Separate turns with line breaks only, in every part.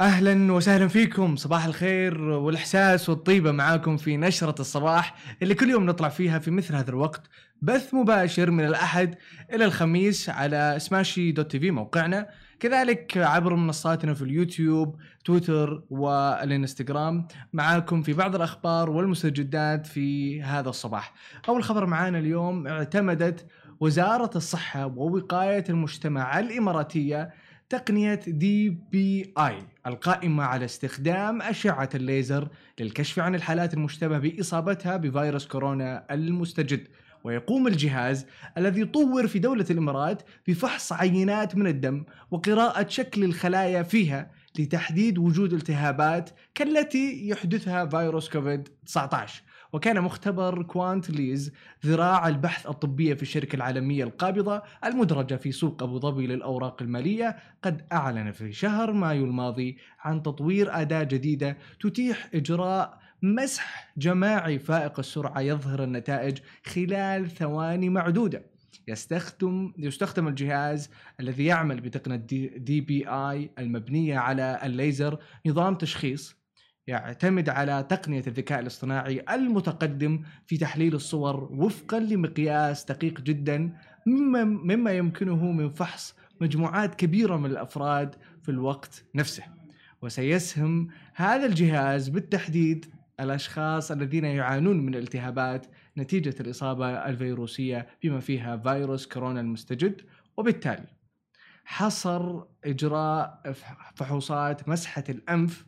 أهلا وسهلا فيكم. صباح الخير والإحساس والطيبة معاكم في نشرة الصباح اللي كل يوم نطلع فيها في مثل هذا الوقت. بث مباشر من الأحد إلى الخميس على سماشي دوت تي في موقعنا. كذلك عبر منصاتنا في اليوتيوب تويتر والإنستغرام. معاكم في بعض الأخبار والمستجدات في هذا الصباح. أول خبر معانا اليوم اعتمدت وزارة الصحة ووقاية المجتمع الإماراتية تقنية DPI القائمة على استخدام أشعة الليزر للكشف عن الحالات المشتبه بإصابتها بفيروس كورونا المستجد. ويقوم الجهاز الذي طور في دولة الإمارات بفحص عينات من الدم وقراءة شكل الخلايا فيها لتحديد وجود التهابات كالتي يحدثها فيروس كوفيد 19 وكان مختبر كوانت ليز ذراع البحث الطبية في الشركة العالمية القابضة المدرجة في سوق أبو ظبي للأوراق المالية. قد أعلن في شهر مايو الماضي عن تطوير أداة جديدة تتيح إجراء مسح جماعي فائق السرعة يظهر النتائج خلال ثواني معدودة. يستخدم يستخدم الجهاز الذي يعمل بتقنية دي بي اي المبنية على الليزر نظام تشخيص يعتمد على تقنية الذكاء الاصطناعي المتقدم في تحليل الصور وفقا لمقياس دقيق جدا مما, مما يمكنه من فحص مجموعات كبيرة من الأفراد في الوقت نفسه. وسيسهم هذا الجهاز بالتحديد الأشخاص الذين يعانون من التهابات نتيجة الإصابة الفيروسية بما فيها فيروس كورونا المستجد وبالتالي حصر إجراء فحوصات مسحة الأنف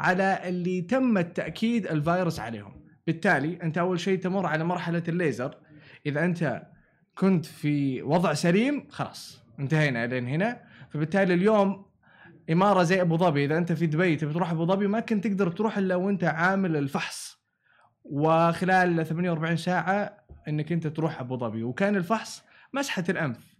على اللي تم التأكيد الفيروس عليهم. بالتالي أنت أول شيء تمر على مرحلة الليزر. إذا أنت كنت في وضع سليم خلاص انتهينا لين هنا. فبالتالي اليوم إمارة زي أبو ظبي إذا أنت في دبي تبي تروح أبو ظبي ما كنت تقدر تروح إلا وأنت عامل الفحص. وخلال 48 ساعة إنك أنت تروح أبو ظبي. وكان الفحص مسحة الأنف.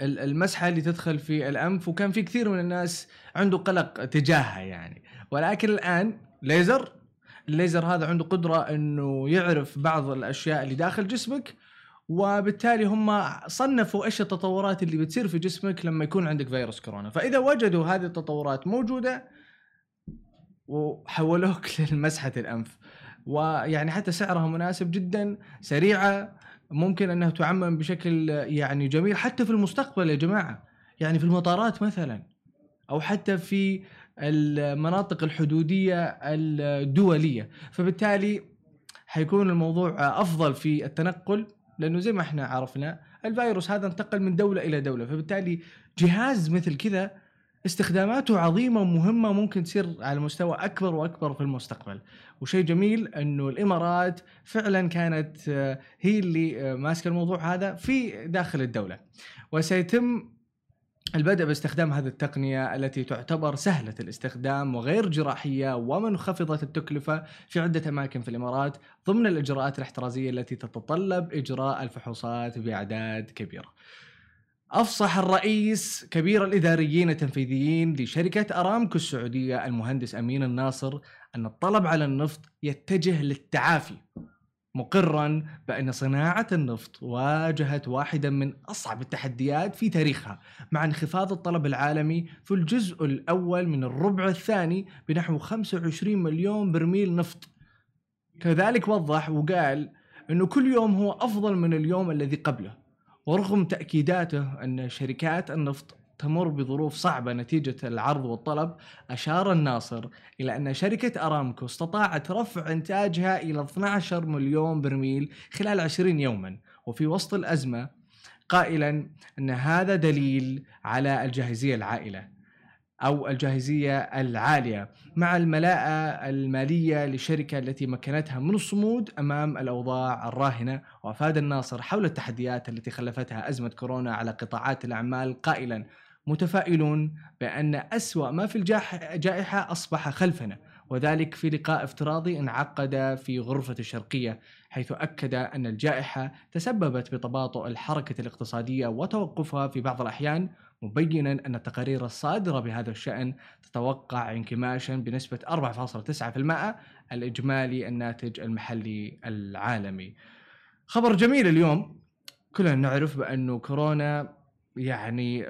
المسحة اللي تدخل في الأنف وكان في كثير من الناس عنده قلق تجاهها يعني. ولكن الآن ليزر الليزر هذا عنده قدرة إنه يعرف بعض الأشياء اللي داخل جسمك وبالتالي هم صنفوا إيش التطورات اللي بتصير في جسمك لما يكون عندك فيروس كورونا. فإذا وجدوا هذه التطورات موجودة وحولوك لمسحه الأنف. ويعني حتى سعرها مناسب جدا سريعة ممكن أنها تعمم بشكل يعني جميل حتى في المستقبل يا جماعة. يعني في المطارات مثلا أو حتى في المناطق الحدودية الدولية. فبالتالي حيكون الموضوع أفضل في التنقل لأنه زي ما إحنا عرفنا الفيروس هذا انتقل من دولة إلى دولة. فبالتالي جهاز مثل كذا استخداماته عظيمة ومهمة ممكن تصير على مستوى أكبر وأكبر في المستقبل وشيء جميل إنه الإمارات فعلا كانت آه، هي اللي آه، ماسكة الموضوع هذا في داخل الدولة وسيتم البدء باستخدام هذه التقنية التي تعتبر سهلة الاستخدام وغير جراحية ومنخفضة التكلفة في عدة أماكن في الإمارات ضمن الإجراءات الاحترازية التي تتطلب إجراء الفحوصات بأعداد كبيرة. أفصح الرئيس كبير الإداريين التنفيذيين لشركة أرامكو السعودية المهندس أمين الناصر أن الطلب على النفط يتجه للتعافي مقرا بأن صناعة النفط واجهت واحدة من أصعب التحديات في تاريخها مع انخفاض الطلب العالمي في الجزء الأول من الربع الثاني بنحو 25 مليون برميل نفط. كذلك وضح وقال أنه كل يوم هو أفضل من اليوم الذي قبله. ورغم تأكيداته أن شركات النفط تمر بظروف صعبة نتيجة العرض والطلب أشار الناصر إلى أن شركة أرامكو استطاعت رفع إنتاجها إلى 12 مليون برميل خلال 20 يوما. وفي وسط الأزمة قائلا أن هذا دليل على الجاهزية العائلة. أو الجاهزية العالية. مع الملاءة المالية للشركة التي مكنتها من الصمود أمام الأوضاع الراهنة وأفاد الناصر حول التحديات التي خلفتها أزمة كورونا على قطاعات الأعمال قائلا متفائلون بأن أسوأ ما في الجائحة أصبح خلفنا. وذلك في لقاء افتراضي انعقد في غرفة الشرقية حيث أكد أن الجائحة تسببت بتباطؤ الحركة الاقتصادية وتوقفها في بعض الأحيان مبينا أن التقارير الصادرة بهذا الشأن تتوقع انكماشا بنسبة 4.9% الإجمالي الناتج المحلي العالمي. خبر جميل اليوم. كلنا نعرف بأنه كورونا يعني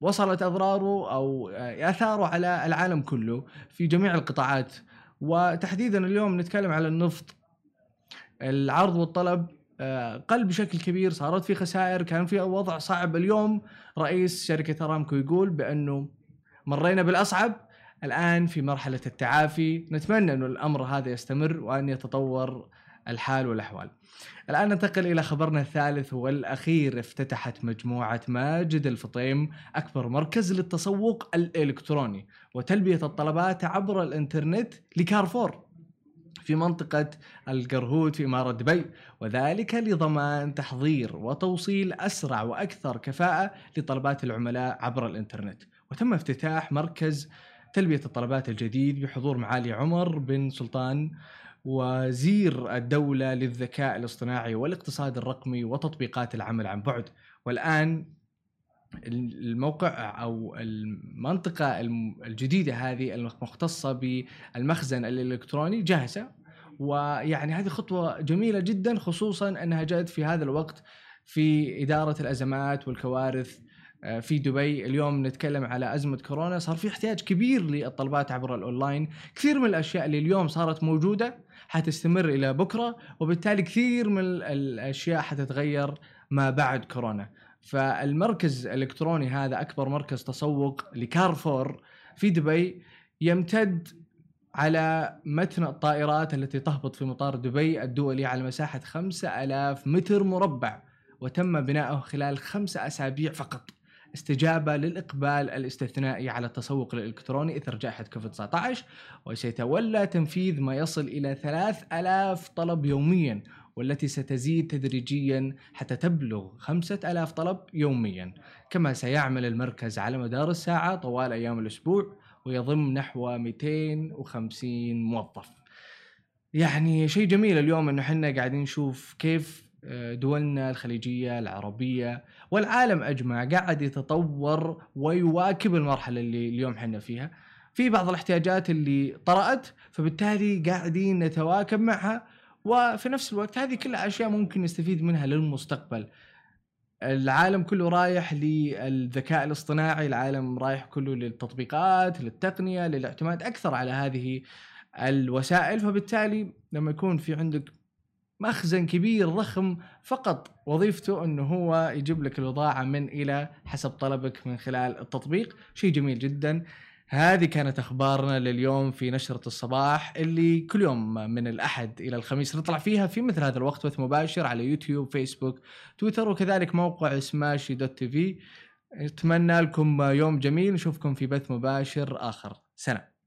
وصلت أضراره أو اثاره على العالم كله في جميع القطاعات. وتحديدا اليوم نتكلم على النفط. العرض والطلب آه، قل بشكل كبير صارت في خسائر كان في وضع صعب. اليوم رئيس شركة أرامكو يقول بأنه مرينا بالأصعب. الآن في مرحلة التعافي. نتمنى أن الأمر هذا يستمر وأن يتطور الحال والأحوال. الآن ننتقل إلى خبرنا الثالث والأخير افتتحت مجموعة ماجد الفطيم أكبر مركز للتسوق الإلكتروني وتلبية الطلبات عبر الإنترنت لكارفور في منطقة القرهوت في إمارة دبي وذلك لضمان تحضير وتوصيل أسرع وأكثر كفاءة لطلبات العملاء عبر الإنترنت. وتم افتتاح مركز تلبية الطلبات الجديد بحضور معالي عمر بن سلطان وزير الدولة للذكاء الاصطناعي والاقتصاد الرقمي وتطبيقات العمل عن بعد. والآن الموقع أو المنطقة الجديدة هذه المختصة بالمخزن الإلكتروني جاهزة. ويعني هذه خطوة جميلة جدا خصوصا أنها جاءت في هذا الوقت في إدارة الأزمات والكوارث آه، في دبي. اليوم نتكلم على أزمة كورونا. صار في احتياج كبير للطلبات عبر الأونلاين. كثير من الأشياء اللي اليوم صارت موجودة حتستمر إلى بكرة وبالتالي كثير من الأشياء حتتغير ما بعد كورونا. فالمركز الإلكتروني هذا أكبر مركز تسوق لكارفور في دبي يمتد على متن الطائرات التي تهبط في مطار دبي الدولي على مساحة 5000 متر مربع وتم بناؤه خلال خمسة أسابيع فقط. استجابة للإقبال الاستثنائي على التسوق الإلكتروني إثر جائحة كوفيد 19 وسيتولى تنفيذ ما يصل إلى 3000 طلب يوميا والتي ستزيد تدريجيا حتى تبلغ 5000 طلب يوميا. كما سيعمل المركز على مدار الساعة طوال أيام الأسبوع ويضم نحو 250 موظف. يعني شيء جميل اليوم إنه إحنا قاعدين نشوف كيف دولنا الخليجية العربية والعالم أجمع قاعد يتطور ويواكب المرحلة اللي اليوم إحنا فيها. في بعض الاحتياجات اللي طرأت فبالتالي قاعدين نتواكب معها وفي نفس الوقت هذه كلها أشياء ممكن نستفيد منها للمستقبل. العالم كله رايح للذكاء الاصطناعي العالم رايح كله للتطبيقات للتقنية للاعتماد أكثر على هذه الوسائل. فبالتالي لما يكون في عندك مخزن كبير ضخم فقط. وظيفته إنه هو يجيب لك البضاعه من إلى حسب طلبك من خلال التطبيق شيء جميل جدا. هذه كانت أخبارنا لليوم في نشرة الصباح اللي كل يوم من الأحد إلى الخميس نطلع فيها في مثل هذا الوقت بث مباشر على يوتيوب فيسبوك تويتر وكذلك موقع سماشي دوت تي في اتمنى لكم يوم جميل نشوفكم في بث مباشر آخر. سلام.